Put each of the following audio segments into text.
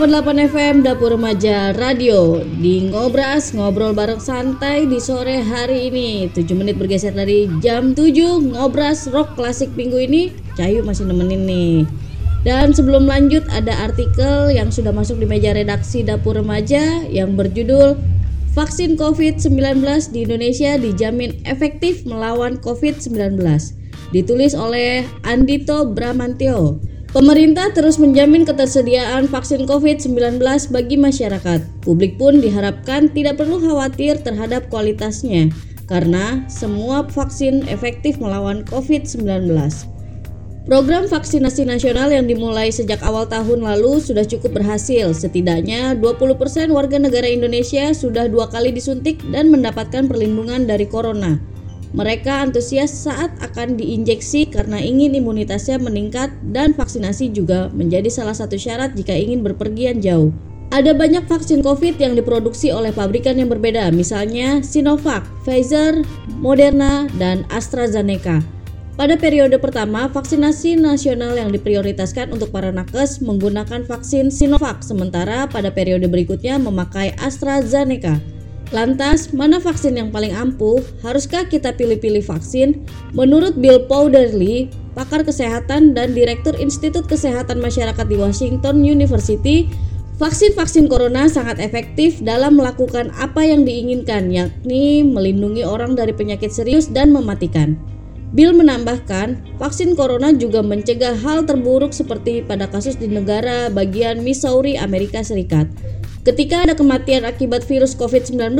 107,8 FM Dapur Remaja Radio. Di Ngobras Ngobrol bareng santai di sore hari ini. 7 menit bergeser dari jam 7 Ngobras Rock Klasik minggu ini. Cayu masih nemenin nih. Dan sebelum lanjut ada artikel yang sudah masuk di meja redaksi Dapur Remaja yang berjudul Vaksin COVID-19 di Indonesia dijamin efektif melawan COVID-19 Ditulis oleh Andito Bramantio Pemerintah terus menjamin ketersediaan vaksin COVID-19 bagi masyarakat. Publik pun diharapkan tidak perlu khawatir terhadap kualitasnya, karena semua vaksin efektif melawan COVID-19. Program vaksinasi nasional yang dimulai sejak awal tahun lalu sudah cukup berhasil. Setidaknya 20% warga negara Indonesia sudah dua kali disuntik dan mendapatkan perlindungan dari corona. Mereka antusias saat akan diinjeksi karena ingin imunitasnya meningkat dan vaksinasi juga menjadi salah satu syarat jika ingin berpergian jauh. Ada banyak vaksin COVID yang diproduksi oleh pabrikan yang berbeda, misalnya Sinovac, Pfizer, Moderna, dan AstraZeneca. Pada periode pertama, vaksinasi nasional yang diprioritaskan untuk para nakes menggunakan vaksin Sinovac, sementara pada periode berikutnya memakai AstraZeneca. Lantas, mana vaksin yang paling ampuh? Haruskah kita pilih-pilih vaksin? Menurut Bill Powderly, pakar kesehatan dan Direktur Institut Kesehatan Masyarakat di Washington University, vaksin-vaksin corona sangat efektif dalam melakukan apa yang diinginkan, yakni melindungi orang dari penyakit serius dan mematikan. Bill menambahkan, vaksin corona juga mencegah hal terburuk seperti pada kasus di negara bagian Missouri, Amerika Serikat. Ketika ada kematian akibat virus COVID-19,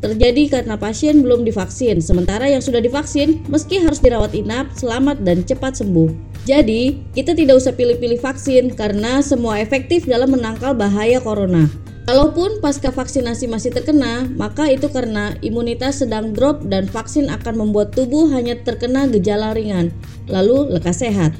terjadi karena pasien belum divaksin, sementara yang sudah divaksin meski harus dirawat inap, selamat dan cepat sembuh. Jadi, kita tidak usah pilih-pilih vaksin karena semua efektif dalam menangkal bahaya corona. Kalaupun pasca vaksinasi masih terkena, maka itu karena imunitas sedang drop dan vaksin akan membuat tubuh hanya terkena gejala ringan, lalu lekas sehat.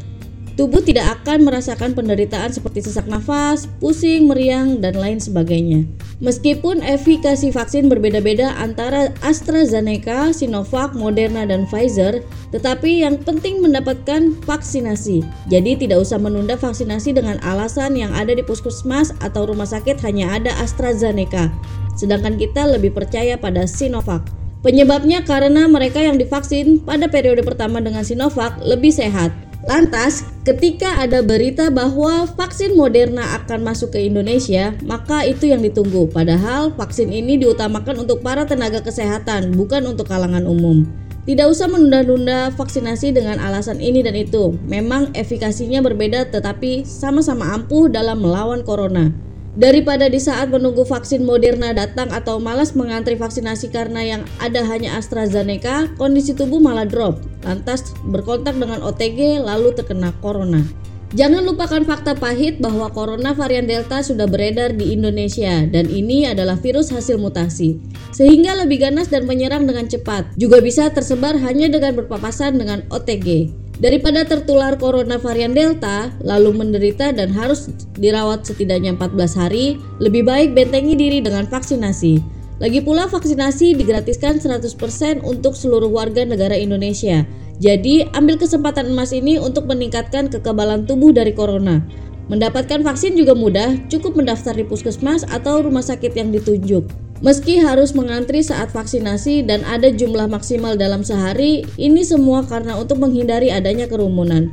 Tubuh tidak akan merasakan penderitaan seperti sesak nafas, pusing, meriang, dan lain sebagainya. Meskipun efikasi vaksin berbeda-beda antara AstraZeneca, Sinovac, Moderna, dan Pfizer, tetapi yang penting mendapatkan vaksinasi. Jadi tidak usah menunda vaksinasi dengan alasan yang ada di puskesmas atau rumah sakit hanya ada AstraZeneca. Sedangkan kita lebih percaya pada Sinovac. Penyebabnya karena mereka yang divaksin pada periode pertama dengan Sinovac lebih sehat. Lantas, ketika ada berita bahwa vaksin Moderna akan masuk ke Indonesia, maka itu yang ditunggu. Padahal vaksin ini diutamakan untuk para tenaga kesehatan, bukan untuk kalangan umum. Tidak usah menunda-nunda vaksinasi dengan alasan ini dan itu. Memang efikasinya berbeda tetapi sama-sama ampuh dalam melawan corona. Daripada di saat menunggu vaksin Moderna datang atau malas mengantri vaksinasi karena yang ada hanya AstraZeneca, kondisi tubuh malah drop, lantas berkontak dengan OTG lalu terkena corona. Jangan lupakan fakta pahit bahwa corona varian Delta sudah beredar di Indonesia dan ini adalah virus hasil mutasi. Sehingga lebih ganas dan menyerang dengan cepat. Juga bisa tersebar hanya dengan berpapasan dengan OTG. Daripada tertular corona varian Delta, lalu menderita dan harus dirawat setidaknya 14 hari, lebih baik bentengi diri dengan vaksinasi. Lagi pula vaksinasi digratiskan 100% untuk seluruh warga negara Indonesia. Jadi, ambil kesempatan emas ini untuk meningkatkan kekebalan tubuh dari corona. Mendapatkan vaksin juga mudah, cukup mendaftar di puskesmas atau rumah sakit yang ditunjuk. Meski harus mengantri saat vaksinasi dan ada jumlah maksimal dalam sehari, ini semua karena untuk menghindari adanya kerumunan.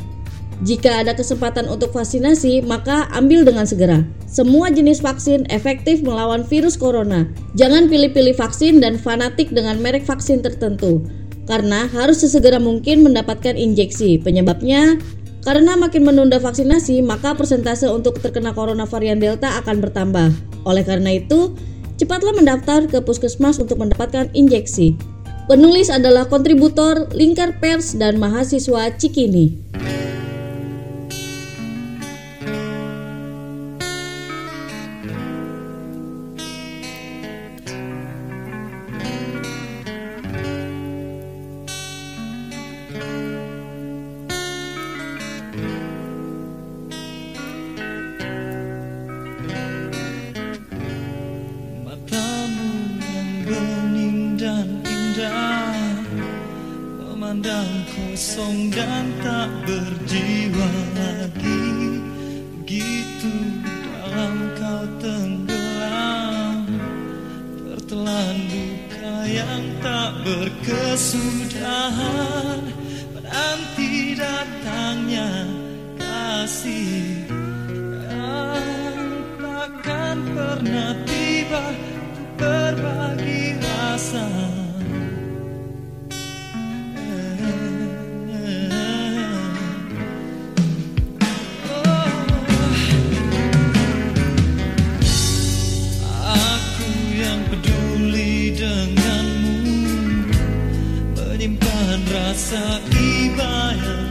Jika ada kesempatan untuk vaksinasi, maka ambil dengan segera. Semua jenis vaksin efektif melawan virus corona. Jangan pilih-pilih vaksin dan fanatik dengan merek vaksin tertentu, karena harus sesegera mungkin mendapatkan injeksi. Penyebabnya karena makin menunda vaksinasi, maka persentase untuk terkena corona varian Delta akan bertambah. Oleh karena itu, cepatlah mendaftar ke puskesmas untuk mendapatkan injeksi. Penulis adalah kontributor Lingkar Pers dan mahasiswa Cikini. kosong dan tak berjiwa lagi gitu dalam kau tenggelam. Tertelan buka yang tak berkesudahan Nanti datangnya kasih. Yang takkan pernah tiba berbagi rasa. sa ibayan